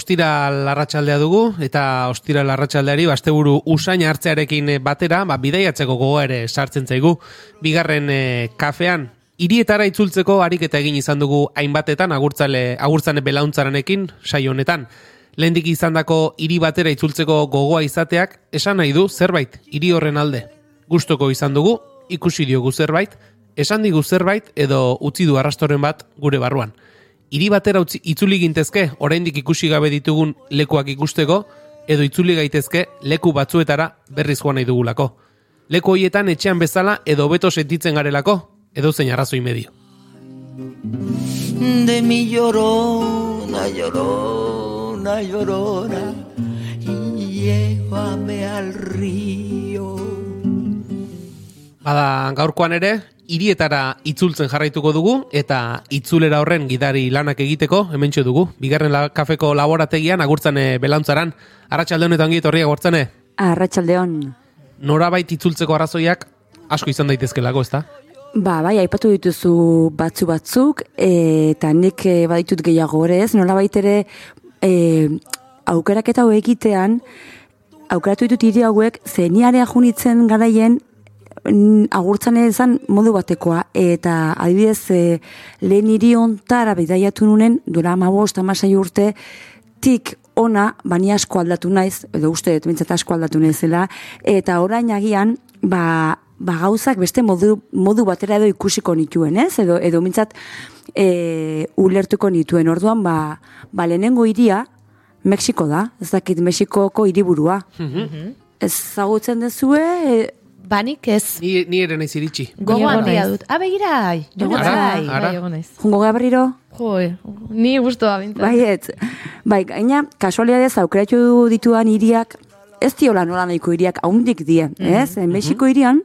Ostira larratxaldea dugu, eta ostira larratxaldeari basteburu usain hartzearekin batera, ba, bidaiatzeko gogo ere sartzen zaigu, bigarren e, kafean, hirietara itzultzeko ariketa egin izan dugu hainbatetan agurtzale, agurtzane belauntzarenekin sai honetan. Lehendik izandako hiri batera itzultzeko gogoa izateak, esan nahi du zerbait hiri horren alde. Gustoko izan dugu, ikusi diogu zerbait, esan digu zerbait edo utzi du arrastoren bat gure barruan hiri batera utzi, itzuli gintezke, oraindik ikusi gabe ditugun lekuak ikusteko, edo itzuli gaitezke leku batzuetara berriz joan nahi dugulako. Leku hoietan etxean bezala edo beto sentitzen garelako, edo zein arrazoi medio. De mi llorona, llorona, llorona, llévame al río. Bada, gaurkoan ere, hirietara itzultzen jarraituko dugu eta itzulera horren gidari lanak egiteko hementxe dugu. Bigarren la, kafeko laborategian agurtzen e, belantzaran. Arratxalde honetan giet horriak gortzene? Arratxaldeon. Norabait itzultzeko arrazoiak asko izan daitezkelako, ezta? Ba, bai, aipatu dituzu batzu batzuk, eta nik e, baditut gehiago ez, nolabait ere e, aukeraketa hau egitean, aukeratu ditut hiri hauek, zeniarea junitzen garaien agurtzan ezan modu batekoa, eta adibidez e, lehen hiri ontara bidaiatu nunen, dura amabost, amasai urte, tik ona, bani asko aldatu naiz, edo uste, mintzat asko aldatu naizela, eta orain agian, ba, ba gauzak beste modu, modu batera edo ikusiko nituen, ez? Edo, edo mintzat e, ulertuko nituen, orduan, ba, ba lehenengo iria, Mexiko da, ez dakit Mexikoko hiriburua. Mm -hmm. Ez zagutzen dezue, e, Banik ez. Ni, ni ere naiz iritsi. Gogo handia dut. Abe ah, gira, joan bai. Ara, Jungo berriro? Jo, ni bintzen. Bai, ez. Bai, gaina, kasualiadez aukeratu dituan iriak, ez diola nola nahiko iriak, haundik die, mm -hmm. ez? En Mexiko irian,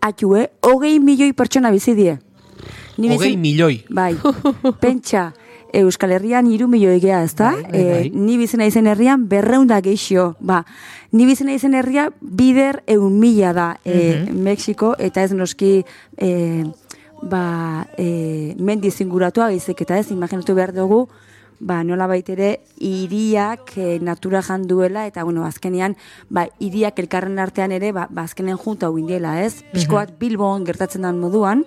atxue, hogei milioi pertsona bizi die. Hogei milioi? Bai, pentsa, Euskal Herrian iru milioi gea, ez da? Bai, bai, bai. E, ni bizena izen herrian berreunda geixio. Ba, ni bizena izen herria bider eun mila da e, mm Mexiko, eta ez noski e, ba, e, mendi zinguratua eta ez, imaginatu behar dugu, ba, nola baitere, iriak e, natura janduela, eta, bueno, azkenean, ba, iriak elkarren artean ere, ba, ba azkenean junta hau indiela, ez? Pisko bat Bilbon gertatzen den moduan,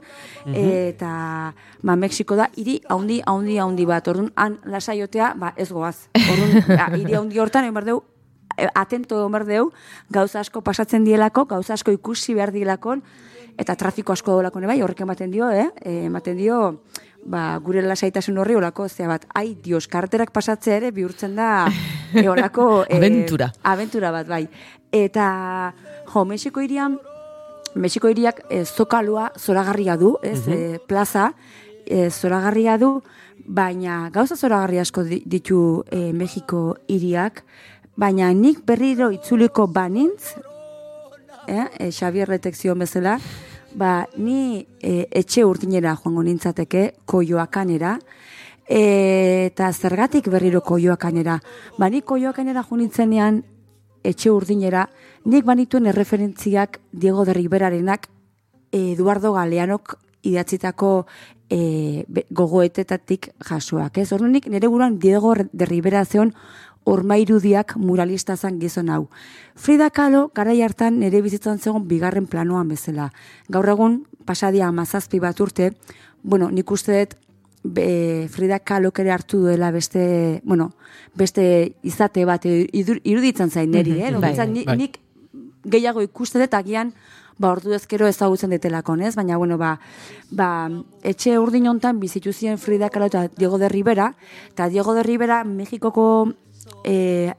eta, ba, Mexiko da, iri haundi, haundi, haundi bat, orduan, han lasaiotea, ba, ez goaz. Orduan, ba, iri haundi hortan, emar deu, e, atento emar deu, gauza asko pasatzen dielako, gauza asko ikusi behar dielako, eta trafiko asko dolako bai, horrek ematen dio, eh? E, ematen dio, ba, gure lasaitasun horri olako, zea bat, ai, dios, karterak pasatzea ere bihurtzen da e, olako... E, aventura. Aventura bat, bai. Eta, jo, Mexiko irian, Mexiko iriak e, zokalua zoragarria du, ez, mm plaza, e, zoragarria du, baina gauza zoragarri asko ditu e, Mexiko iriak, baina nik berriro itzuliko banintz, eh, e, Xavier Retekzio bezala, ba, ni e, etxe urdinera joango nintzateke, koioakanera, e, eta zergatik berriro koioakanera. Ba, ni koioakanera jo etxe urdinera, nik banituen erreferentziak Diego de Riberarenak Eduardo Galeanok idatzitako e, gogoetetatik jasoak. Ez, orduan nik nire buruan Diego de Ribera zeon ormairudiak muralista zan gizon hau. Frida Kahlo garai hartan nire bizitzan zegoen bigarren planoan bezala. Gaur egun pasadia amazazpi bat urte, bueno, nik uste dut be, Frida Kahlo kere hartu duela beste, bueno, beste izate bat iruditzen zain niri, eh? bai, nik, bai. nik gehiago ikuste dut agian ba ordu ezkero ezagutzen detelako, ez? Baina bueno, ba, ba etxe urdin hontan bizitu ziren Frida Kahlo eta Diego de Rivera, eta Diego de Rivera Mexikoko e,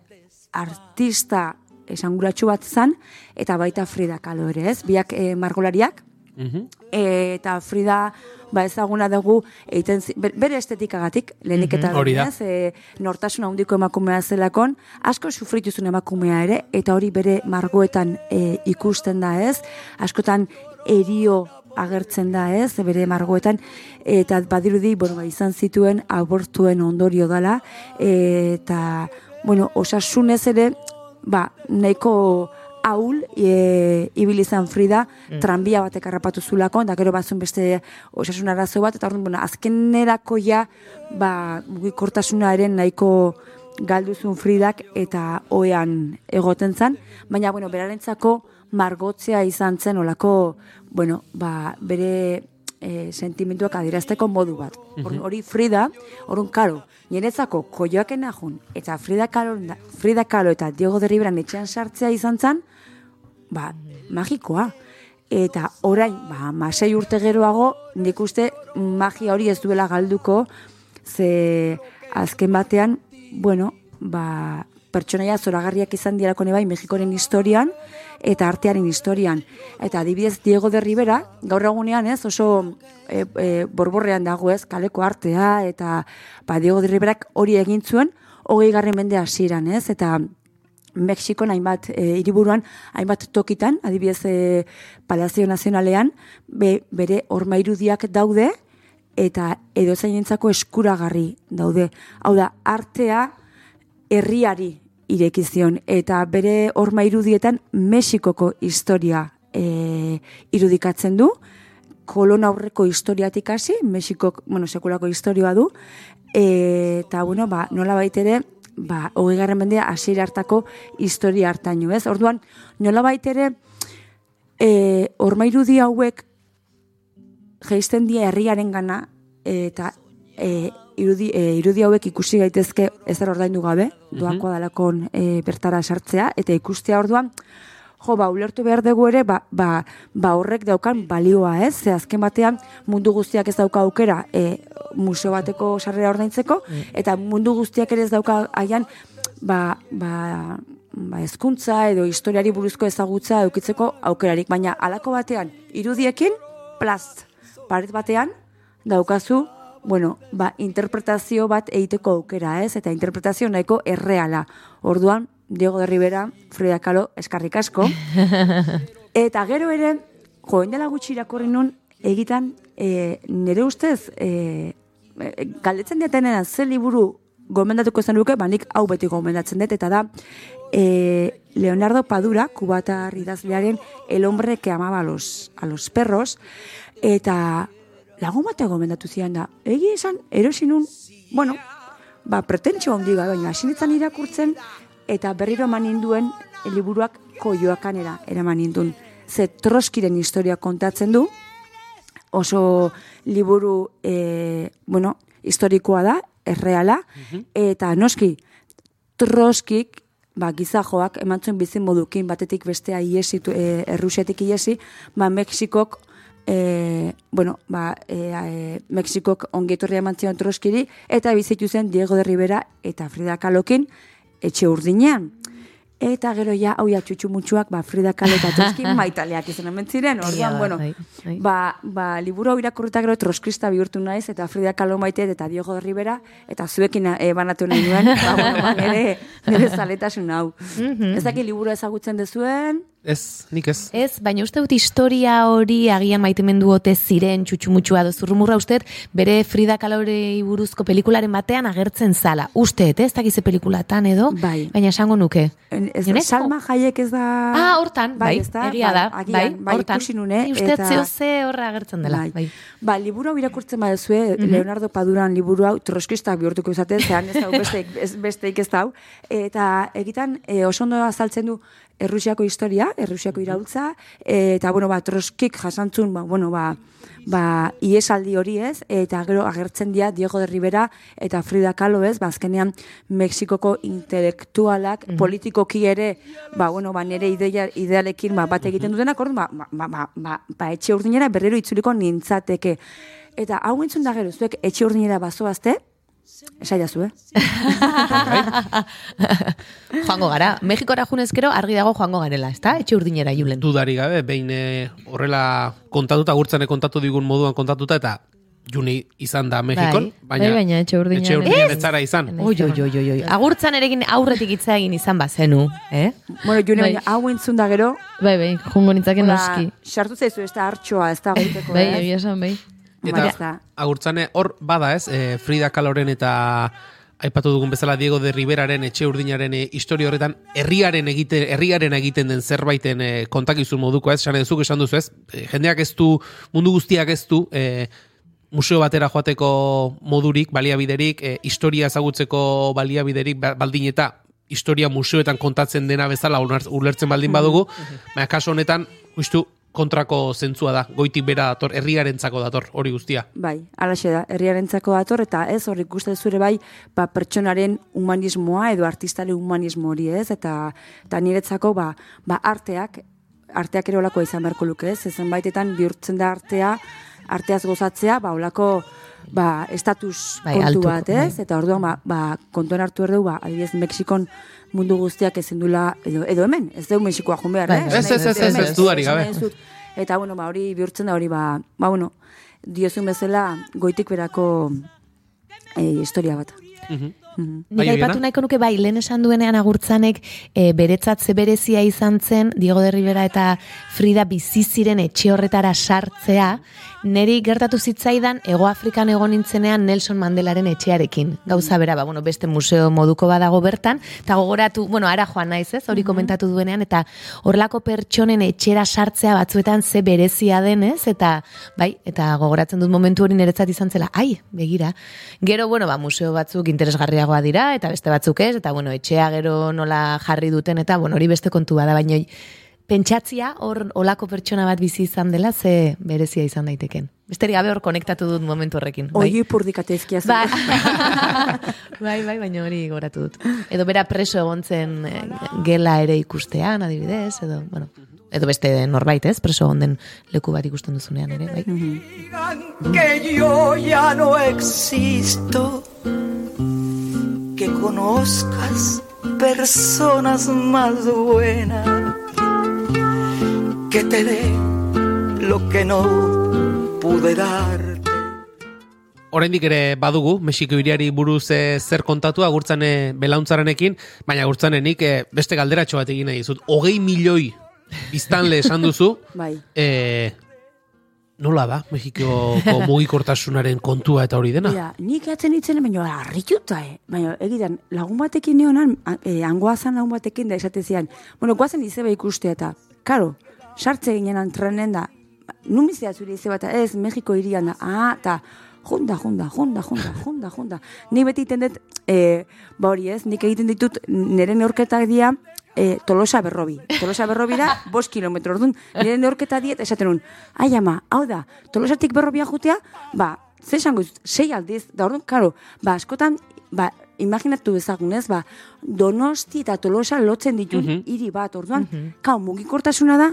artista esanguratsu bat zan, eta baita Frida Kahlo ere, ez? Biak e, margolariak, mhm. eta Frida ba ezaguna dugu egiten bere estetikagatik lehenik eta mm e, nortasun handiko emakumea zelakon asko sufritu zuen emakumea ere eta hori bere margoetan e, ikusten da ez askotan erio agertzen da ez, bere margoetan, eta badirudi, bueno, ba, izan zituen abortuen ondorio dala, eta bueno, osasunez ere, ba, nahiko ahul e, ibili izan Frida, tranbia batek harrapatu zulako, eta gero batzun beste osasun arazo bat, eta orduan, bueno, azkenerako ja, ba, mugikortasunaren nahiko galduzun Fridak eta oean egoten zan, baina, bueno, berarentzako margotzea izan zen olako, bueno, ba, bere e, sentimentuak adierazteko modu bat. Orduan, Hori Frida, orun karo, niretzako koioaken ajun, eta Frida Kahlo, Frida Kahlo eta Diego de Riberan etxean sartzea izan zen, ba, magikoa. Eta orain, ba, masei urte geroago, nik uste magia hori ez duela galduko, ze azken batean, bueno, ba, pertsonaia zoragarriak izan dirako bai Mexikoren historian eta artearen historian. Eta adibidez Diego de Rivera, gaur egunean ez, oso e, e, borborrean dago ez, kaleko artea, eta ba, Diego de Riverak hori egin zuen, hogei garren mende hasieran ez, eta Mexikon hainbat e, hiriburuan hainbat tokitan, adibidez e, Palazio Nazionalean, be, bere horma irudiak daude eta edo zainentzako eskuragarri daude. Hau da, artea herriari irekizion eta bere horma irudietan Mexikoko historia e, irudikatzen du, kolon aurreko historiatik hasi, Mexikok, bueno, sekulako historioa du, e, eta, bueno, ba, nola baitere, ba, hogei garren mendea hasiera hartako historia hartaino, ez? Orduan, nola baitere, e, horma irudi hauek geisten dia herriaren gana, eta e, irudi, e, irudi hauek ikusi gaitezke ezer ordaindu gabe, doako dalakon e, bertara sartzea, eta ikustea orduan, jo, ba, ulertu behar dugu ere, ba, ba, ba horrek daukan balioa, ez? Ze azken batean mundu guztiak ez dauka aukera e, museo bateko sarrera ordaintzeko, eta mundu guztiak ere ez dauka haian, ba, ba, ba, ezkuntza edo historiari buruzko ezagutza eukitzeko aukerarik, baina halako batean, irudiekin, plast, paret batean, daukazu, bueno, ba, interpretazio bat egiteko aukera, ez? Eta interpretazio nahiko erreala. Orduan, Diego de Rivera, Frida Kahlo, eskarrik asko. Eta gero ere, joen dela gutxi irakorri nun, egitan, e, nire ustez, e, e, galdetzen diatenena ze liburu gomendatuko izan duke, ba nik hau beti gomendatzen dut, eta da, e, Leonardo Padura, kubatar idazlearen El hombre que amaba a los, a los perros, eta lagun batean gomendatu zian da, egi esan, erosinun, bueno, ba, pretentxo handi gabe, baina hasi irakurtzen, eta berriro eman ninduen liburuak koioakanera eraman nindun. Ze troskiren historia kontatzen du, oso liburu, e, bueno, historikoa da, erreala, eta noski, troskik, ba, gizajoak emantzuen bizin modukin batetik bestea iesi, e, errusiatik iesi, ba, Mexikok e, bueno, ba, e, e, Mexikok ongetorria eman zion troskiri, eta bizitu zen Diego de Rivera eta Frida Kalokin etxe urdinean. Eta gero ja, hau ja, txutxumutxuak, ba, Frida Kahlo eta Troski maitaleak izan hemen ziren, orduan, da, bueno, bai, bai. ba, ba, liburu hau irakurrita gero troskista bihurtu naiz, eta Frida Kahlo maite eta Diego de Rivera, eta zuekin e, banatu nahi nuen, ba, bueno, ba, nire, nire zaletasun hau. Ez daki liburu ezagutzen dezuen, Ez, nik ez. Ez, baina uste dut historia hori agian maitemendu ote ziren txutxumutxua do zurrumurra uste bere Frida Kalorei buruzko pelikularen batean agertzen zala. Uste, ez dakize pelikulatan edo, Bai. baina esango nuke. En- ez, Nionez, Salma Jaiek ez da... Ah, hortan, bai, ez da? egia da, bai, bai, agian, bai, hortan. ikusi nune, Bai, uste eta- zeo ze horra agertzen dela, bai. Ba, liburu hau irakurtzen baduzue, Leonardo Paduran liburu hau troskistak bihurtuko izaten, zehan ez hau besteik ez, besteik ez da hau. Eta egitan e, oso ondo azaltzen du Errusiako historia, Errusiako iraultza, e, eta bueno, ba, troskik jasantzun, ba, bueno, ba, ba, iesaldi hori ez, eta gero agertzen dira Diego de Rivera eta Frida Kahlo ez, ba, azkenean Mexikoko intelektualak, politikoki ere, ba, bueno, ba, nire ideia, idealekin ba, bat egiten dutenak, orduan, ba, ba, ba, ba, ba, etxe urdinera berriro itzuliko nintzateke. Eta hau entzun da gero, zuek etxe urdinera bazoazte, esaia zu, eh? joango gara. Mexikora junezkero argi dago joango garela, ezta? Etxe urdinera julen. Dudari gabe, behin eh, horrela kontatuta, gurtzane kontatu digun moduan kontatuta, eta juni izan da Mexikon, Bai, bai, baina etxe urdinean etxe ez. urdinean ez zara izan. Oi, oi, oi, oi, oi. Agurtzan erekin aurretik hitza egin izan bazenu, eh? Bueno, june, Bai. baina hau entzun da gero, Bai, bai, jungo nintzake hola, noski. sartu zaizu ez da hartxoa, ez da goiteko, Bai, eh? egia esan, bai. Eta agurtzane hor bada ez, eh, Frida Kaloren eta aipatu dugun bezala Diego de Riberaren etxe urdinaren e, historia horretan herriaren egite herriaren egiten den zerbaiten e, kontakizun moduko ez, esan duzuk esan duzu ez, e, jendeak ez du, mundu guztiak ez du, e, museo batera joateko modurik, baliabiderik, e, historia ezagutzeko baliabiderik, ba- baldin eta historia museoetan kontatzen dena bezala uler- ulertzen baldin badugu, baina kaso honetan, justu kontrako zentzua da, goitik bera dator, herriarentzako dator, hori guztia. Bai, alaxe da, herriarentzako dator, eta ez, hor ikusten zure bai, ba, pertsonaren humanismoa edo artistaren humanismo hori ez, eta, eta niretzako, ba, ba, arteak, arteak ere olakoa izan beharko luke ez, ezen baitetan bihurtzen da artea, arteaz gozatzea, ba, olako, ba, estatus Bai, kontu altuko, bat, ez? Eta orduan, ba, ba, kontuan hartu erdu, ba, adibidez, Mexikon mundu guztiak ezin dula, edo, edo hemen, ez deu Mexikoa jun behar, Bai, eh? bai, Ez, ez, ez, ez, ez, dudarik gabe. Eta, bueno, ba, hori bihurtzen da hori, ba, ba, bueno, diozun bezala goitik berako e, historia bat. Mhm. Mhm. Bai, Nik aipatu nahiko nuke bai, lehen esan duenean agurtzanek e, beretzat ze berezia izan zen Diego de Rivera eta Frida bizi ziren etxe horretara sartzea, neri gertatu zitzaidan Ego Afrikan egon nintzenean Nelson Mandelaren etxearekin. Gauza bera, ba, bueno, beste museo moduko badago bertan, eta gogoratu, bueno, ara joan naiz, ez, hori komentatu duenean, eta horlako pertsonen etxera sartzea batzuetan ze berezia denez, eta bai, eta gogoratzen dut momentu hori niretzat izan zela, ai, begira. Gero, bueno, ba, museo batzuk interesgarriagoa dira, eta beste batzuk ez, eta bueno, etxea gero nola jarri duten, eta bueno, hori beste kontu bada, baina pentsatzia hor olako pertsona bat bizi izan dela, ze berezia izan daiteken. Besterik gabe hor konektatu dut momentu horrekin. Bai. Ogi purdikate ezkia zen. Ba. bai, bai, baina hori goratu dut. Edo bera preso egon zen eh, gela ere ikustean, adibidez, edo, bueno, edo beste norbait, ez? Preso egon den leku bat ikusten duzunean ere, bai. digan que yo ya no existo, que conozcas personas más buenas, que te dé lo que no pude darte. Oraindik ere badugu, Mexiko hiriari buruz eh, zer kontatu agurtzane belauntzaranekin, baina agurtzanenik eh, beste galderatxo bat egin nahi dizut. Hogei milioi biztanle esan duzu, Bai. eh, nola da Mexikoko mugikortasunaren kontua eta hori dena? Mira, nik atzen itzen, baina harrituta, eh? Baina, egitan, lagun batekin neonan, eh, angoazan lagun batekin da esate zian, bueno, guazen izeba ikustea eta, karo, sartze ginenan trenen da, nun bizea zure izeba eta ez, Mexiko irian da, ah, eta, junda, junda, junda, junda, junda, junda. Ni beti egiten dut, eh, ba hori ez, nik egiten ditut nire neorketak dia, eh, Tolosa berrobi. Tolosa berrobi da, bost kilometro. Orduan, nire neorketa diet, esaten nun, ai ama, hau da, Tolosatik berrobia jutea, ba, ze esango dizut, sei aldiz, da orduan, karo, ba, askotan, ba, imaginatu bezagunez, ba, donosti eta tolosa lotzen ditu hiri bat, orduan, kau, mugikortasuna da,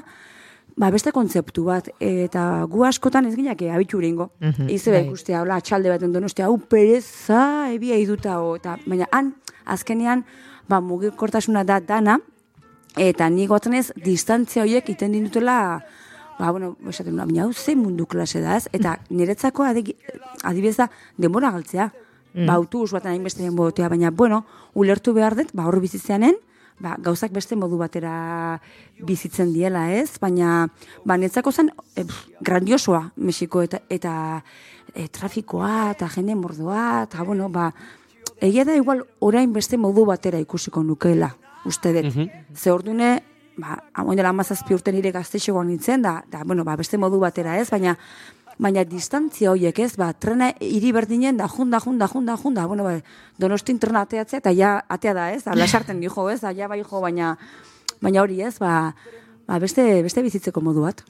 ba, beste kontzeptu bat, eta gu askotan ez gineak abitu ingo. Mhm, Izeba bai. ikustea, hola, atxalde baten donostia, hau pereza, ebia iduta, o, eta, baina han, azkenean, ba, mugikortasuna da dana, eta ni gotzen ez, distantzia horiek iten dintutela, ba, bueno, esaten, nuen, baina hau ze mundu klase da, ez? Eta niretzako adegi- adibidez da, denbora galtzea. Ba, autobus baten hainbeste denbotea, baina, bueno, ulertu behar dut, ba, hor bizitzeanen, ba, gauzak beste modu batera bizitzen diela, ez? Baina, ba, niretzako zen, e, grandiosoa, Mexiko, eta, eta e, trafikoa, eta jende mordoa, eta, bueno, ba, egia da igual orain beste modu batera ikusiko nukeela, uste dut. Ze ordune, ba, hamoin dela amazazpi urte nire gaztexegoan nintzen, da, da, bueno, ba, beste modu batera ez, baina baina distantzia horiek ez, ba, trena hiri berdinen da, junda, junda, junda, junda, bueno, ba, donostin trena ateatzea, eta ja, atea da ez, lasarten dijo ez, ja bai jo, baina, baina hori ez, ba, ba beste, beste bizitzeko modu bat.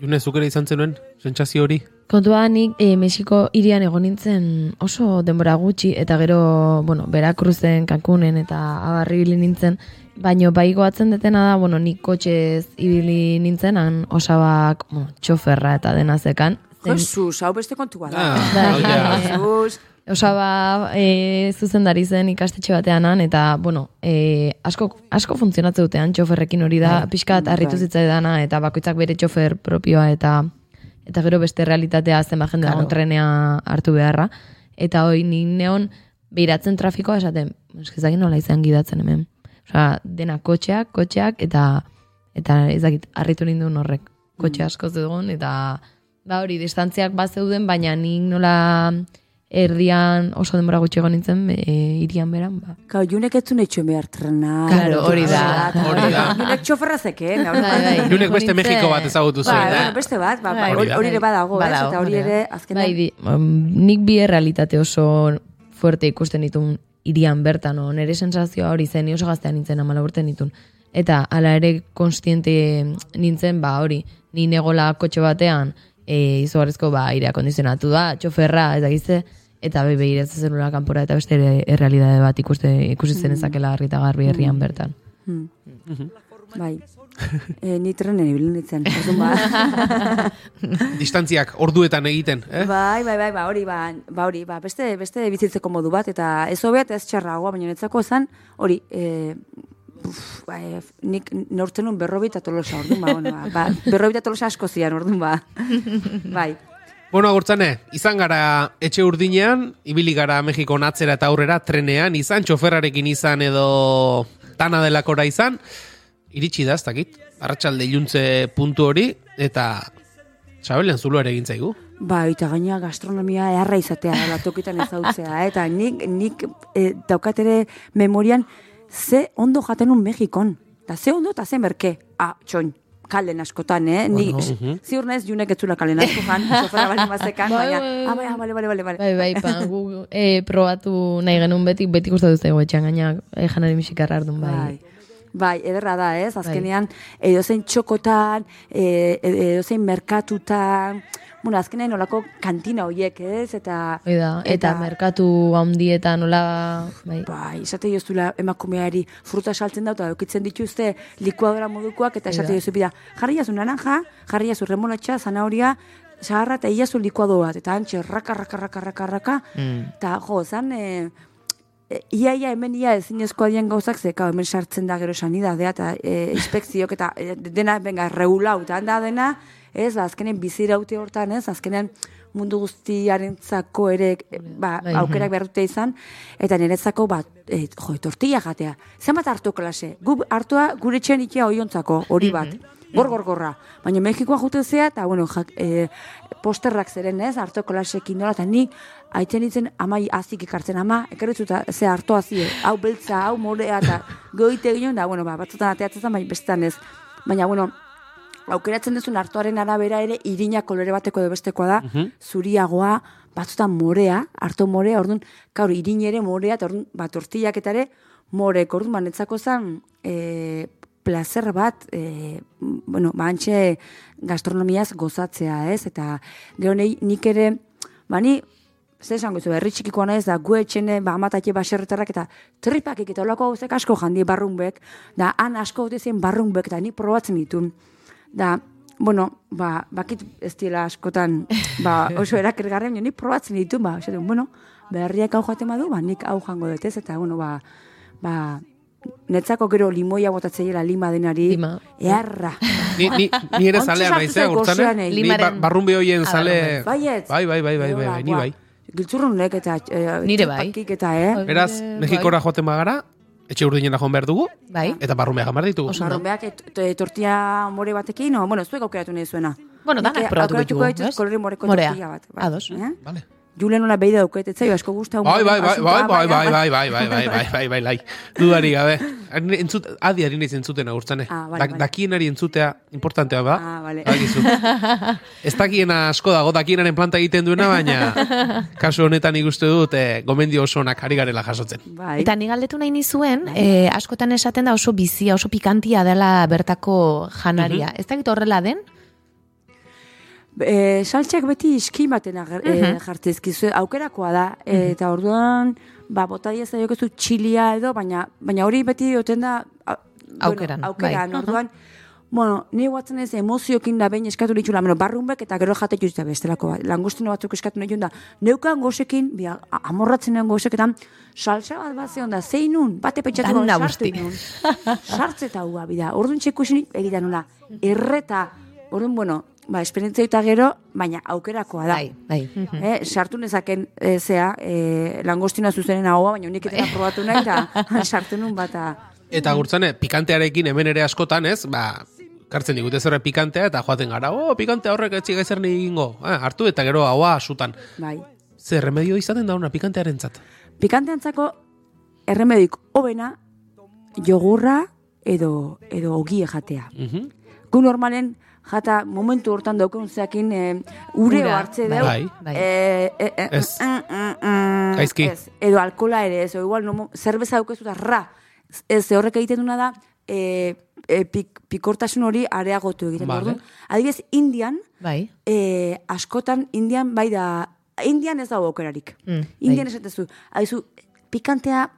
June, zuk ere izan zenuen, sentsazio hori? Kontua nik e, Mexiko irian egon nintzen oso denbora gutxi eta gero, bueno, Veracruzen, Cancunen eta abarri ibili nintzen, baino bai goatzen detena da, bueno, nik kotxez ibili nintzen, han osabak, bueno, txoferra eta dena zekan. Zen- Jesus, hau beste kontua da. Ah, Bai. hau ja. Jesus, Osaba e, zuzendari zen ikastetxe batean han, eta, bueno, e, asko, asko funtzionatze dutean txoferrekin hori da, pixkat harritu Bai. zitzaidana, eta bakoitzak bere txofer propioa, eta eta gero beste realitatea zenba jende dagoen trenea hartu beharra. Eta hoi ni neon behiratzen trafikoa esaten, eskizakin nola izan gidatzen hemen. Osea, dena kotxeak, kotxeak, eta eta ez dakit, harritu ninduen horrek. Kotxe asko zegoen, eta ba hori, distantziak bat zeuden, baina nik nola erdian oso denbora gutxi egon nintzen, e, irian beran, ba. Kau, junek ez zuen etxo behar trena. Claro, hori da. Hori da. Junek txoferra zeken. Bai, bai. Junek beste Mexiko bat ezagutu Ba, zuen, bueno, eh? beste bat, ba, ba, Bai, hori, ere badago, ez? Badago, Eta hori ere, azkenean, Bai, di, um, nik bi errealitate oso fuerte ikusten ditun irian bertan, o, nire sensazioa hori zen, oso gaztean nintzen amala urte ditun. Eta hala ere konstiente nintzen, ba hori, ni negola kotxe batean, e, izugarrizko ba, airea kondizionatu da, txoferra, eta gizte, eta be behiratzen zelula kanpora, eta beste ere errealitate bat ikuste, ikusi zen ezakela garri eta garbi herrian bertan. bai. E, ni trenen ibili nintzen, orduan ba. Distantziak orduetan egiten, eh? Bai, bai, bai, ba, hori, ba, ba, hori, ba, beste, beste bizitzeko modu bat, eta ez hobea eta ez txarragoa, baina netzako esan, hori, e, uf, ba, e, nik neurtzen nun berrobita tolosa, orduan, ba, bueno, ba, ba, berrobita tolosa asko zian, orduan, ba. bai. Bueno, agurtzane, izan gara etxe urdinean, ibili gara Mexiko atzera eta aurrera trenean, izan txoferrarekin izan edo tana delakora izan, iritsi da, ez dakit, arratsalde iluntze puntu hori, eta Sabelen zulo ere egin zaigu. Ba, eta gaina gastronomia eharra izatea, dela tokitan ezautzea, eta nik, nik e, daukat ere memorian ze ondo jaten un Mexikon. Ta ze ondo eta ze merke. Ah, txoin, kalen askotan, eh? Ni, ziur naiz junek etzula kalen asko jan, sofera bali mazekan, Bai, baina, bai, ah, bai, ah, bale, bale, bale, bale. Bai, bai, pa, gu e, probatu nahi genuen beti, beti gustatu zaigu etxean gaina e, janari misikarra ardun, bai. Bai. Bai, ederra da, ez? Azkenean, edozein txokotan, e, edozein merkatutan, bueno, azkenean olako kantina hoiek, ez? Eta, da, eta, merkatu handietan nola, bai. Bai, esate joztula emakumeari fruta saltzen da, eta eukitzen dituzte likuadora modukoak, eta esate jozu bida, jarri jazu naranja, jarri jazu remolatxa, zanahoria, zaharra eta iazu likuado bat, eta antxe, raka, raka, raka, raka, raka, eta jo, zan, e, e, ia, ia, hemen ia ezinezkoa dien gauzak, ze, kau, hemen sartzen da gero sanidadea, eta e, inspekziok, eta e, dena, benga, regulau, eta handa dena, ez, ba, azkenen biziraute hortan, ez, azkenean mundu guztiarentzako ere e, ba, Bai. aukerak behar dute izan, eta niretzako bat, e, jo, tortilla jatea. Zenbat hartu klase? Gu hartua gure etxean ikia oiontzako, hori bat. Gor, gor, gorra. Baina Mexikoa jute zea, eta, bueno, jak, e, posterrak zeren, ez, hartu klasekin nola, eta ni aitzen itzen amai azik ekartzen ama, ekarritzuta ze hartu azie, hau beltza, hau morea, eta goite ginen, da, bueno, ba, batzutan ateatzen zen, baina bestetan ez. Baina, bueno, aukeratzen duzun hartuaren arabera ere irina kolore bateko edo bestekoa da, zuriagoa, batzutan morea, harto morea, orduan, kaur, irin ere morea, eta orduan, bat tortillak eta ere, morek, orduan, ba, netzako zen, e, placer bat, e, bueno, ba, antxe gastronomiaz gozatzea, ez? Eta, gero nik ere, ba, ni, ze esango zu, herri txikikoa naiz, da, gu etxene, ba, amatatxe baserretarrak, eta tripakik eta olako gauzek asko jandi barrunbek, da, han asko zen barrunbek, eta ni probatzen ditun. Da, bueno, ba, bakit ez dira askotan, ba, oso erakergarren, ni probatzen ditu, ba, esaten, bueno, berriak hau jaten badu, ba, nik hau jango dut ez, eta, bueno, ba, ba, netzako gero limoia botatzeiela lima denari, Lima. earra. Ni, ni, ni ere zalea naizea, gurtzane. gozoanei. Ni ba, Limaren- barrunbe hoien Ah, zale... Baietz. Bai, bai, bai, bai, bai, bai, ni bai. Giltzurrunek eta e, Nire bai. eta, eh? Beraz, Bai. Mexikora joaten bagara, etxe urdinera joan behar dugu, Bai. eta barrumea behar ditugu. Oso et, et, tortilla more batekin, no, bueno, zuek aukeratu nahi zuena. Bueno, danak probatuko aukeratuko ditugu, ez? kolore moreko tortilla bat. bai. Ados. Eh? Vale. Julen nola behi dauket, ez zaio asko guztau. Bai, bai, bai, bai, bai, bai, bai, bai, bai, bai, bai, bai, bai, bai, dudari gabe. Ari Entzut, adi ari naiz entzuten agurtzane. Ah, bai, Dak- bai. Dakienari entzutea importantea da. Ah, vale. Badakizu. Ez dakiena asko dago, dakienaren planta egiten duena, baina kasu honetan ikuste dut eh, gomendio oso onak ari garela jasotzen. Bai. Eta ni galdetu nahi nizuen, eh, askotan esaten da oso bizia, oso pikantia dela bertako janaria. Ez dakit horrela den? E, saltxak beti iskin baten ager, e, jartzizkizu, aukerakoa da, e, eta orduan, ba, bota dieza jokezu txilia edo, baina, baina hori beti oten da, a, Aukeran, bueno, aukeran, bai. orduan, bueno, ni guatzen ez emoziokin da behin eskatu ditxula, bueno, barrunbek eta gero jate juzta bestelako. Bat. Langustino batzuk eskatu nahi da, neukan gozekin, bia, amorratzen gozeketan, salsa bat bat zeon da, zeinun, bate pentsatu nagusti. sartu nun. Sartzeta hua, bida, orduan txeko esin egitan nola, erreta, orduan, bueno, ba, esperientzia eta gero, baina aukerakoa da. Bai, bai. Eh, sartu nezaken e, zea, e, langostina zuzenen ahoa, baina unik eta probatu nahi, eta sartu nun bata. Eta gurtzane, pikantearekin hemen ere askotan, ez, ba, kartzen digute zerre pikantea, eta joaten gara, oh, pikantea horrek etxik ezer egingo, eh, hartu eta gero haua sutan. Bai. Zer remedio izaten da una pikantearen zat. Pikanteantzako erremedik hobena jogurra edo edo ogie jatea. Mhm. Gu normalen jata momentu hortan daukun zeakin e, ure Ura, hartze bai. deu. Bai. Bai. E, e, e, Ez. mm, mm, mm, Gaizki. ez. Edo alkola ere, ez, o igual no, zerbeza daukezu eta ra. Ez, horrek egiten duna da, e, e, pik, pikortasun hori areagotu egiten. Vale. Orduan, Adibidez, Indian, Bai. e, askotan Indian bai da, Indian ez dago aukerarik. Mm, Indian bai. esatezu, haizu, pikantea,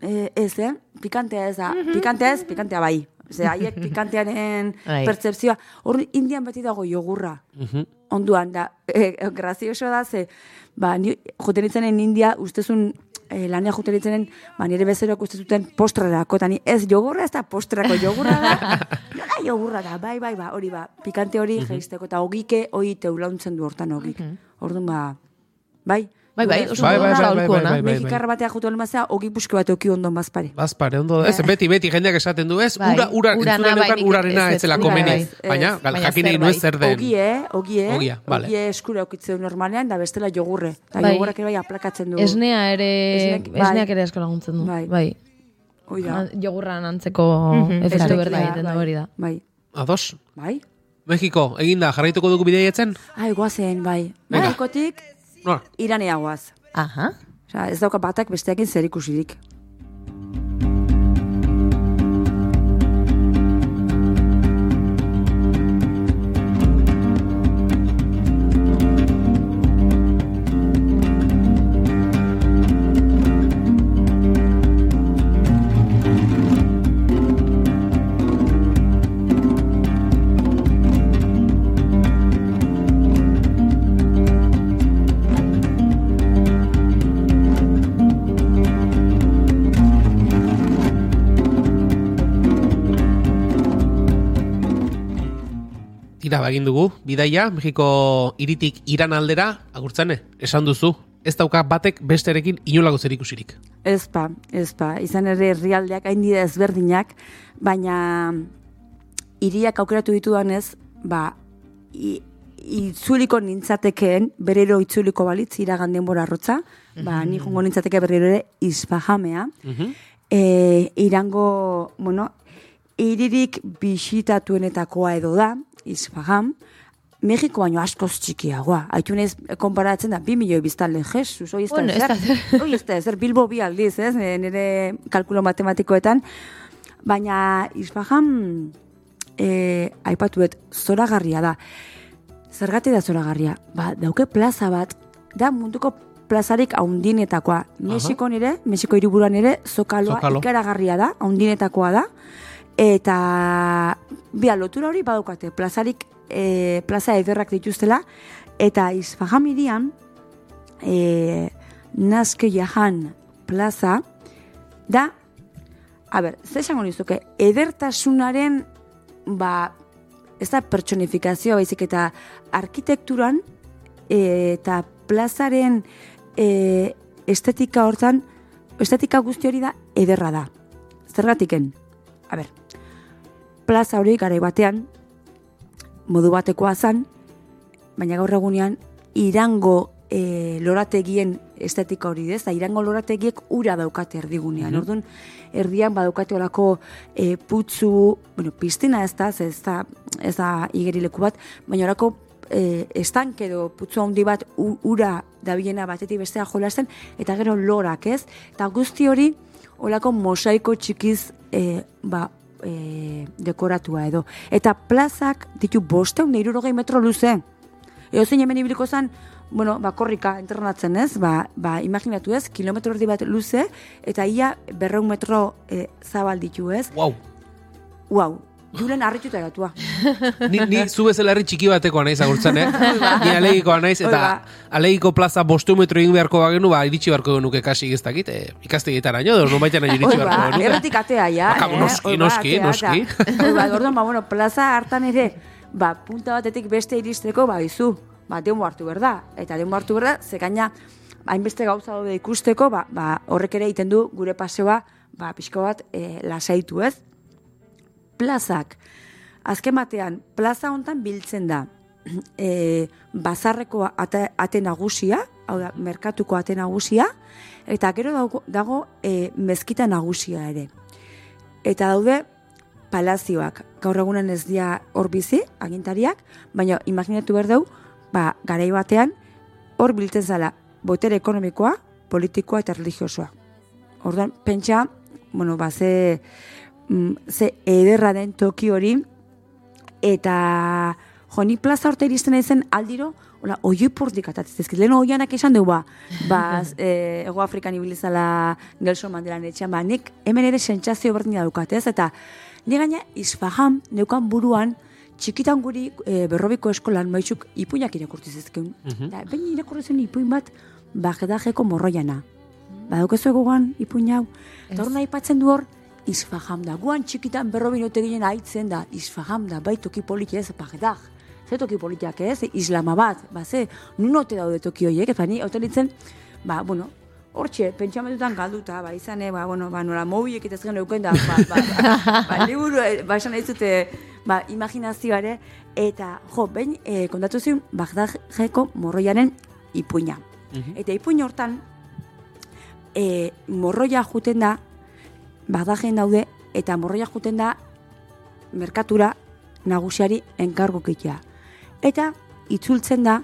eh, ez, eh? Pikantea ez da, pikantea ez, pikantea bai. Ze, haiek pikantearen Bai. pertzepzioa. Hor, Indian beti dago jogurra. Mhm. Onduan, da, e, grazioso da, ze, ba, ni, joten itzenen India, ustezun, e, lanea joten itzenen, ba, nire bezeroak uste zuten postrerako, eta ni ez jogurra ez da postrerako jogurra da, nola jogurra da, bai, bai, ba, hori ba, pikante hori jeisteko, eta ogike, hori teulauntzen du hortan ogik. Orduan, ba, bai, Bai, bai, oso Bai, bai, bai, bai, bai, bai. Mexikarra batea jutu almazea, ogi puske bat euki ondon bazpare. Bazpare, ondo da. Ez, beti, beti jendeak esaten du, ez? Bai, Ura, ura, bai, neukan nik urarena ez, ez zela ura komeni. bai. Baina, Ez, gal, baina jakin egin bai. zer den. Ogie, ogie, Ogia, vale. ogie eskura aukitzeu normalean, da bestela jogurre. Eta Bai. jogurrak ere bai aplakatzen du. Esnea ere, Esnek- bai. esneak ere asko laguntzen du. Bai. Bai. Hoi da. Ah, Jogurran antzeko efektu Esnekia, berda egiten bai, hori da. Bai, Ados. bai. Mexiko, eginda, jarraituko dugu bideietzen? Ai, guazen, bai. Venga. Mexikotik Noa? iranea guaz. Aha. Osea, ez dauka batak besteakin zer ikusirik. Tira, bagin dugu, bidaia, Mexiko iritik iran aldera, agurtzane, esan duzu, ez dauka batek besterekin inolako zer ikusirik. Ez pa, ez pa. Izan ere herrialdeak hain dira ezberdinak, baina hiriak aukeratu ditudanez, ba, i, itzuliko nintzatekeen, berero itzuliko balitz iragan denbora arrotza, ba, ni jongo nintzateke berriro ere izpajamea, e, irango, bueno, iririk bisitatuenetakoa edo da, izpaham, Mexiko baino askoz txikiagoa. Aitunez, konparatzen da, bi milioi biztanle, Jesus, hoi ez da ezer. Hoi ez da ezer, Bilbo bi aldiz, ez, nire kalkulo matematikoetan. Baina, Isfaham, e, aipatuet, zoragarria da. Zergati da zoragarria? Ba, dauke plaza bat, da munduko plazarik haundinetakoa. Mexiko nire, Mexiko hiriburuan ere, zokaloa Zokalo. ikaragarria da, haundinetakoa da. Eta bi lotura hori badukate, plazarik, e, plaza ederrak dituztela, eta Isfaham irian, e, Nazke Jahan plaza, da, a ber, ze esango nizuke, edertasunaren, ba, ez da pertsonifikazioa baizik eta arkitekturan e, eta plazaren e, estetika hortan, estetika guzti hori da ederra da. Zergatiken? A ber, plaza hori garai batean, modu batekoa zan, baina gaur egunean irango e, lorategien estetika hori dez, da? Irango lorategiek ura daukate erdigunean. Orduan, erdian badaukate olako e, putzu, bueno, piztina ez da, ez da, ez da igerileku bat, baina olako e, estank edo putzu handi bat u- ura dabilena batetik bestea jolasten, eta gero lorak ez, eta guzti hori olako mosaiko txikiz e, ba, e, dekoratua edo. Eta plazak ditu bosteun neirurogei metro luze. Eo zein hemen ibiliko zen, bueno, ba, korrika entrenatzen ez, ba, ba, imaginatu ez, kilometro erdi bat luze, eta ia berreun metro e, zabal ditu ez. Wow. Uau, julen harrituta gatua. Ni, ni zu bezala herri txiki batekoa naiz agurtzen, eh? Ni alegikoa naiz, eta alegiko plaza bostu metro egin beharko bagenu, ba, iritsi beharko genuke kasi ez dakit, eh, ikastegietaraino, edo norbaitan iritsi Hoi beharko ba, genuke. erretik atea, ja. Baka, eh? noski, ba, noski, noski. ba, orduan, ba, bueno, plaza hartan ere, ba, punta batetik beste iristeko, ba, izu, ba, denbo hartu behar da. Eta denbo hartu behar da, ze gaina, hainbeste gauza daude ikusteko, ba, ba, horrek ere egiten du gure paseoa, ba, pixko bat e, lasaitu, ez? Plazak, azken batean, plaza hontan biltzen da, e, bazarreko ate, ate nagusia, hau da, merkatuko ate nagusia, eta gero dago, dago e, mezkita nagusia ere. Eta daude palazioak, gaur egunen ez dia hor bizi, agintariak, baina imaginatu behar dugu, ba, garai batean, hor biltzen zala, botere ekonomikoa, politikoa eta religiosoa. Orduan, pentsa, bueno, ba, ze, ze ederra den toki hori, eta jo, ni plaza horta iristen naizen aldiro, hola, oio ipurdik atatzen zizkit. Lehen oianak esan dugu, ba, ba e, Ego Afrikan ibilizala Nelson Mandela netxean, ba, nik hemen ere sentsazio berdina daukat, ez? Eta, ni gaina, izfaham, neukan buruan, txikitan guri e, berrobiko eskolan maizuk ipuinak irakurti zizkun. Mhm. Da, baina irakurri zen ipuin bat, bagedajeko morroiana. Ba, daukezu egogan ipuin hau. Eta hor nahi patzen du hor, izfaham da. Guan txikitan berrobinote ginen aitzen da, izfaham da, bai toki politia ez, bagedaj. Ze toki politiak ez, islama bat, ba, ze, nunote daude toki horiek, eta ni, hau ditzen, ba, bueno, Hortxe, pentsamentutan galduta, ba, izan, eh, ba, bueno, ba, nola mobiek eta zegen euken da, ba, ba, ba, ba, liburu, eh, ba, esan zute, ba, imaginazioare, eta, jo, behin, eh, kontatu zion, Bagdadeko morroiaren ipuina. Eta ipuin hortan, eh, morroia juten da, Bagdaden daude, eta morroia juten da, merkatura nagusiari enkargokitea. Eta, itzultzen da,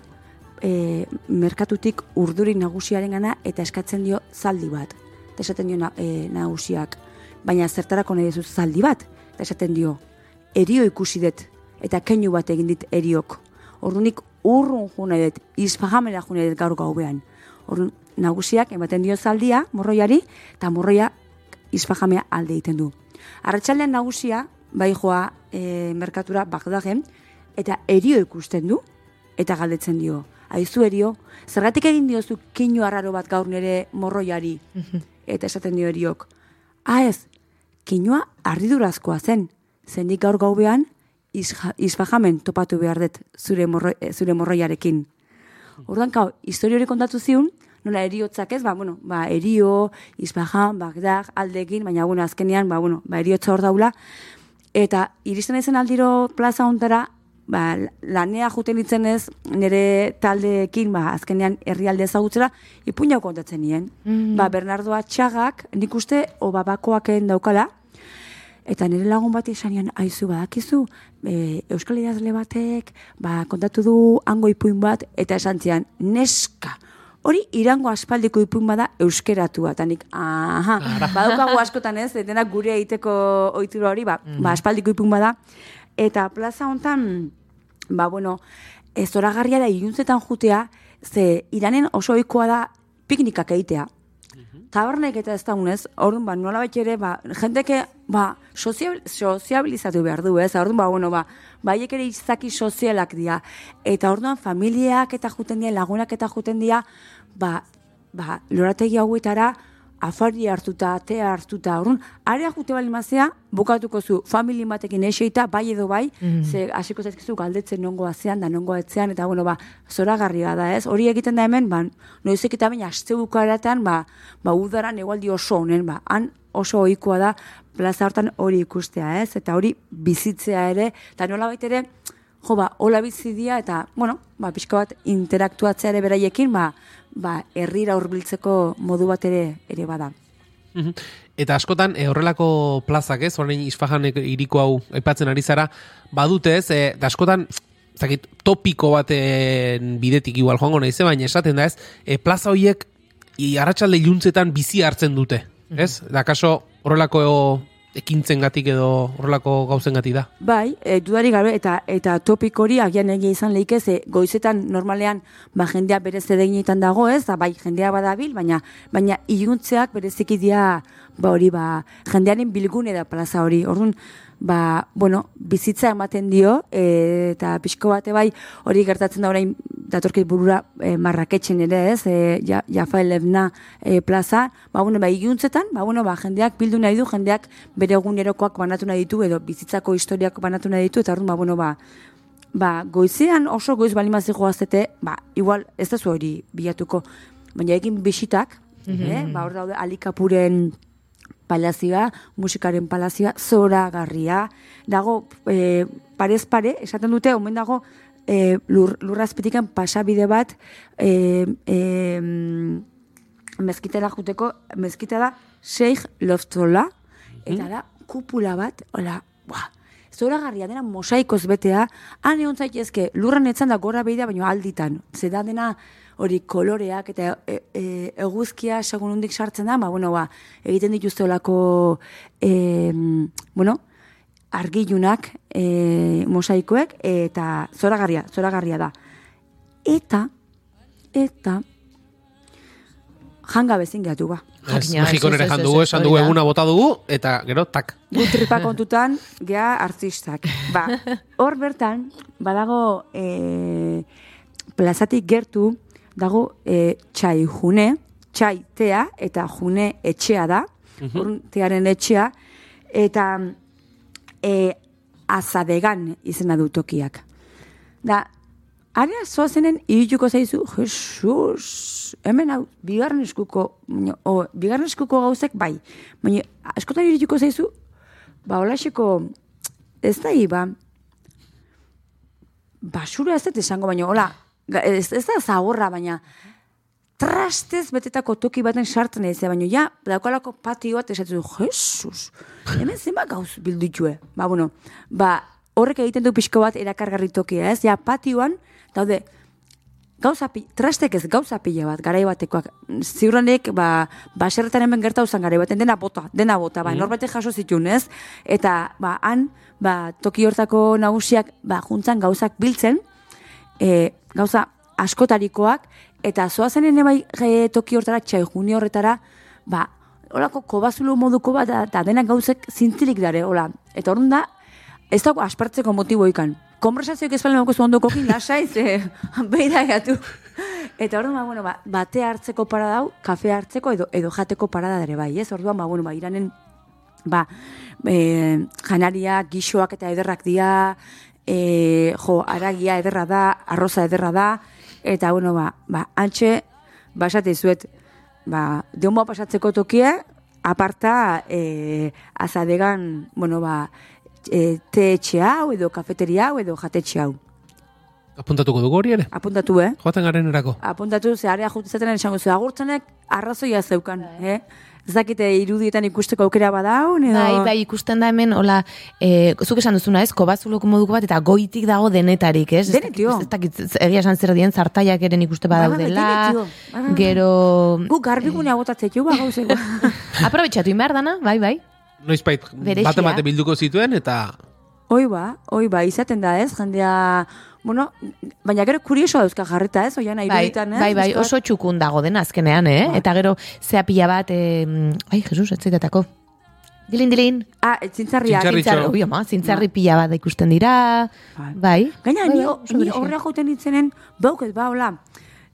e, merkatutik urduri nagusiaren gana eta eskatzen dio zaldi bat. Eta esaten dio na, e, nagusiak, baina zertarako nahi dizut zaldi bat. Eta esaten dio, erio ikusi dut, eta keinu bat egin dit eriok. Ordunik urrun june dut, izfahamera june dut gaur gaubean. Orduan, nagusiak ematen dio zaldia, morroiari, eta morroia izfahamea alde egiten du. Arratxaldean nagusia, bai joa e, merkatura Bagdaden, eta erio ikusten du, eta galdetzen dio. Aizu erio, zergatik egin diozu keinu arraro bat gaur nere morroiari? eta esaten dio eriok. Ah ez, keinua arridurazkoa zen, zendik gaur gaubean, izja- izfajamen topatu behar dut zure, morro, eh, zure morroiarekin. Orduan, kau, historio hori kontatu ziun, nola eriotzak ez, ba, bueno, ba, erio, izbajan, bagdak, aldekin, baina, bueno, azkenean, ba, bueno, ba, eriotza hor daula, eta iristen ezen aldiro plaza hontara, ba, lanea juten itzen ez, nire taldeekin, ba, azkenean herrialde ezagutzera, ipuina kontatzen nien. Ba, Bernardo Atxagak, nik uste, obabakoaken daukala, Eta nire lagun bat izanian, aizu badakizu, e, Euskal Idazle batek, ba, kontatu du hango ipuin bat, eta esan zian, neska, hori irango aspaldiko ipuin bada euskeratua, eta nik, aha, badaukagu askotan ez, denak gure egiteko ohitura hori, ba, ba, aspaldiko ipuin bada, eta plaza hontan, ba, bueno, ez da iluntzetan jutea, ze iranen oso ohikoa da piknikak egitea. Tabernek eta ez daunez, orduan, ba, nola ere, ba, jenteke, ba, soziabilizatu behar du, ez? Orduan, ba, bueno, ba, baiek ere izaki sozialak dira. Eta orduan, familiak eta juten dira, lagunak eta juten dira, ba, ba, lorategi hauetara, afari hartuta, atea hartuta, orduan, area jute bali mazea, bukatuko zu, famili batekin eseita, bai edo bai, ze hasiko zaizkizu galdetzen nongo azean, da nongo etzean, eta bueno, ba, zoragarria da, ez? Hori egiten da hemen, ba, noizek eta baina aste bukaratan, ba, ba, udaran egualdi oso honen, ba, han oso ohikoa da, plaza hortan hori ikustea, ez? Eta hori bizitzea ere, eta nola ere, jo, ba, hola bizi dira, eta, bueno, ba, pixka bat interaktuatzea ere beraiekin, ba, ba, herrira hurbiltzeko modu bat ere, ere bada. Mhm. Eta askotan e, horrelako plazak, ez, orain isfahanek iriko hau aipatzen ari zara, badute ez, e, da askotan zakit, topiko baten bidetik igual joango naize, baina esaten da ez, e, plaza horiek i, arratsalde iluntzetan bizi hartzen dute, ez? Da kaso horrelako ekintzen gatik edo horrelako gauzen gatik da. Bai, e, dudari gabe, eta eta topik hori agian egia izan leike, ze goizetan normalean ba, jendea bere zedeginetan dago ez, da, bai jendea badabil, baina baina iluntzeak bereziki dira ba hori ba, jendearen bilgune da plaza hori. Orduan, ba, bueno, bizitza ematen dio, e, eta pixko bate bai hori gertatzen da orain datorkit burura e, marraketxen ere ez, e, ja, Jafael Ebna e, plaza, ba, bueno, ba, iluntzetan, ba, bueno, ba, jendeak bildu nahi du, jendeak bere egunerokoak banatu nahi ditu, edo bizitzako historiak banatu nahi ditu, eta orduan, ba, bueno, ba, ba, goizean oso goiz balimazi joazete, ba, igual ez da hori bilatuko, baina egin bisitak, eh? ba, hor daude alikapuren palazioa, musikaren palazioa, zoragarria, dago e, parez pare, esaten dute, omen dago e, lur, lurrazpitikan pasabide bat e, e, mezkitela juteko, mezkita da Sheikh Loftola, eta da kupula bat, hola, buah, zoragarria dena mosaikoz betea, han egon zaitezke, lurran etzan da gora behida, baina alditan, ze da dena hori koloreak eta e, e, eguzkia segun hundik sartzen da, ba, bueno, ba, egiten dituzte olako, e, bueno, argilunak e, mosaikoek, eta zoragarria, zoragarria da. Eta, eta, janga bezin gehatu ba. Mexikon ere ez, jan ez, dugu, ez, esan dugu eguna bota dugu, eta gero, tak. Gu tripa kontutan, gea artistak. Ba, hor bertan, badago e, plazatik gertu, dago e, txai june, txai tea eta june etxea da, urrun tearen etxea, eta e, azadegan izena du tokiak. Da, Area zoazenen irituko zaizu, Jesus, hemen hau, bigarren eskuko, o, bigarren eskuko gauzek bai, baina askotan irituko zaizu, ba, holaseko, ez da ba, basura ez dut esango, baina, hola, ez, ez da zagorra, baina, trastez betetako toki baten sartzen ez, baina ja, daukalako patio bat esatzen du, Jesus, hemen zenbat gauz bildutue. Ba, bueno, ba, horrek egiten du pixko bat erakargarri tokia, ez? Ja, patioan, daude, gauza pi, trastek ez gauza pila bat, garai batekoak. Ziurrenik, ba, baserretan hemen gertau zen garai baten, dena bota, dena bota, ba, norbaitek jaso zituen, ez? Eta, ba, han, ba, toki hortako nagusiak, ba, juntzan gauzak biltzen, e, gauza askotarikoak, eta zoazen bai e, toki hortara, txai horretara, ba, holako kobazulo moduko bat, eta denak gauzek zintzilik dare, hola. Eta horren da, ez dago aspertzeko motibo ikan. Konversazioak ez balen zu ondokokin, lasai, ze beira gatu. Eta orduan, ba, bueno, ba, bate hartzeko parada dau, kafe hartzeko edo, edo jateko parada dare bai, ez? Orduan, ba, bueno, ba, iranen, ba, e, janaria, gixoak eta ederrak dira, e, jo, aragia ederra da, arroza ederra da, eta, bueno, ba, ba antxe, basate zuet, ba, deun pasatzeko tokie, aparta, e, azadegan, bueno, ba, e, te etxe hau, edo kafeteria hau, edo jatetxe hau. Apuntatuko dugu hori ere? Apuntatu, eh? Joaten garen erako. apuntatu, ze area jutizaten esango zu, agurtzenek arrazoia zeukan, eh? Ez dakite irudietan ikusteko aukera badaun, edo... Bai, bai, ikusten da hemen, hola, e, zuk esan duzuna ez, kobazuloko moduko bat, eta goitik dago denetarik, ez? Ez Denek, dakit- tio. Ez dakit, egia esan zer dien, zartaiak eren ikuste bai, badaudela, bai. gero... Gu garbigunea botatzeko, ba, gauzeko. Aprobetxatu inbar dana, bai, bai. Noizbait, Berezia. bate bate bilduko zituen, eta Hoi ba, hoi ba, izaten da ez, jendea... Bueno, baina gero kurioso dauzka jarrita ez, oian Bai, iruditan, ez? bai, bai, oso txukun dago den azkenean, eh? Eta gero, zea pila bat, eh, ai, Jesus, etzaitatako. Dilin, dilin. Ah. Txintzarri- Zintzarri, Ritxo. ui, ama, zintzarri pila bat ikusten dira, Bai. bai. Gaina, Bai, ni, bai, ho- oso ni berezia. horrea joten itzenen, bauket, ba, hola,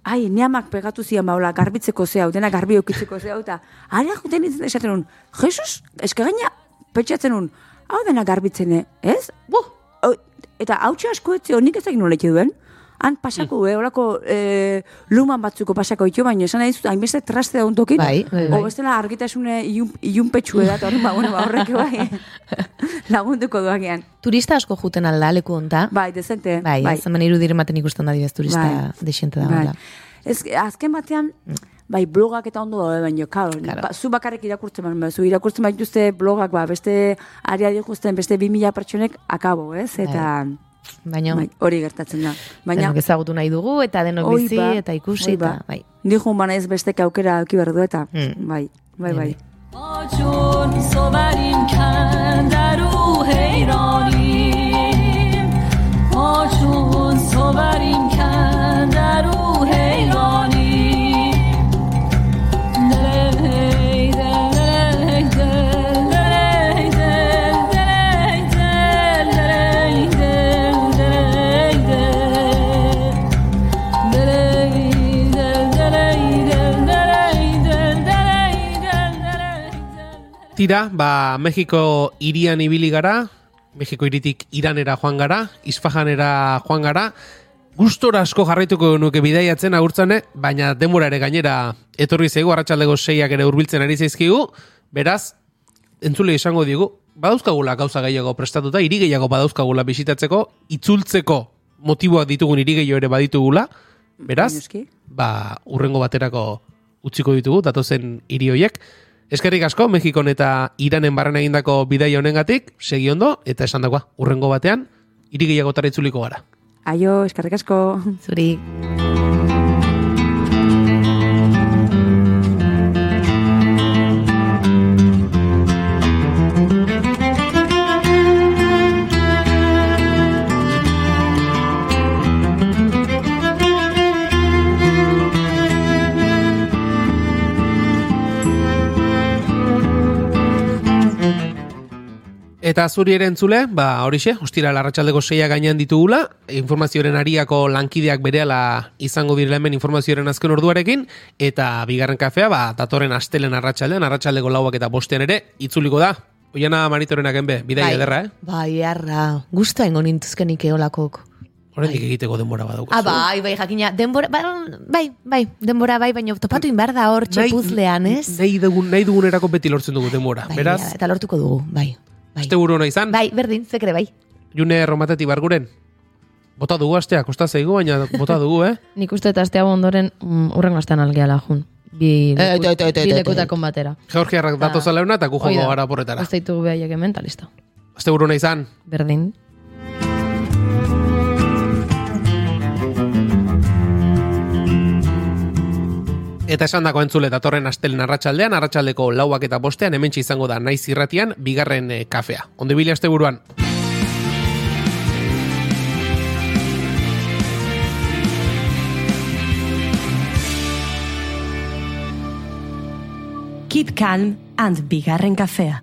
ai, neamak pegatu zian, ba, hola, garbitzeko zehau, dena garbi eukitzeko zehau, eta, area joten itzen esaten un, Jesus, eske gaina, petxatzen un, hau dena garbitzen, ez? Eta hau asko etze, nik ezak nola etxe duen, han pasako, eh, horako eh, luman batzuko pasako ditu, baina esan nahi dizut, hainbeste traste daun tokin, Bai, bai, bai. o bestela argitasune ilun, ilunpetxue da, eta horren, ba, bueno, ba, horrek bai, lagunduko duakean. Turista asko juten alda, leku honta. Bai, dezente. Bai, bai. hemen irudiren baten ikusten da dibez turista Bai. desente da. Bai. Ez, azken batean, bai, blogak eta ondo daude baino, claro, Claro. ba, zu bakarrik irakurtzen baino, zu irakurtzen baituzte blogak, ba, beste aria dikusten, beste 2000 pertsonek akabo, ez? Eta Baina, bai, hori gertatzen da. Baina, denok ezagutu nahi dugu, eta denok hoi bizi, ba, eta ikusi, hoi ba. eta, bai. Dijun bana ez beste aukera auki behar du, eta, Mm. bai, bai, bai. چون صبریم کندرو حیرانیم ما چون صبریم کندرو tira, ba, Mexiko irian ibili gara, Mexiko iritik iranera joan gara, isfahanera joan gara, gustora asko jarraituko nuke bidaiatzen agurtzane, baina denbora ere gainera etorri zaigu, arratsaldeko seiak ere hurbiltzen ari zaizkigu, beraz, entzule izango digu, badauzkagula gauza gehiago prestatuta, hiri gehiago badauzkagula bisitatzeko, itzultzeko motiboak ditugun hiri gehiago ere baditugula, beraz, ba, urrengo baterako utziko ditugu, datozen hiri hoiek. Eskerrik asko, Mexikon eta Iranen barren egindako bidai honengatik, segi ondo, eta esan dagoa, urrengo batean, hiri itzuliko gara. Aio, eskerrik asko. Zuri. Eta zuri ere entzule, ba horixe, ostira larratxaldeko seia gainean ditugula, informazioaren ariako lankideak berehala izango direla hemen informazioaren azken orduarekin, eta bigarren kafea, ba, datorren astelen arratsaldean, arratsaldeko lauak eta bostean ere, itzuliko da. Oiana maritorenak enbe, bidai ederra, eh? Bai, arra. Gusto aingo nintuzkenik eolakok. Horrendik egiteko denbora badaukazu. Ah, bai, bai, jakina, denbora, bai, bai, bai, denbora bai, baina topatu inbar da hor txepuzlean, ez? Nahi, dugun, nahi dugunerako beti lortzen dugu denbora. Bai, Beraz, eta lortuko dugu, bai. Bai. este buru hona izan, Bai, berdin, zekre, bai. june romateti barguren. Bota dugu astea, kosta zaigu, baina bota dugu, eh? Nik uste eta astea ondoren mm, urrengo astean algeala jun. Bi, Eh, leku, bi batera. Georgiarrak datoza leuna eta gu gara porretara. Ez ditugu behaiek hemen, eta listo. Azte buru hona izan. Berdin. Eta esan dako entzule datorren astelen arratsaldean, arratsaldeko lauak eta bostean hementsi izango da naiz irratian bigarren eh, kafea. Ondo bile aste buruan. Keep calm and bigarren kafea.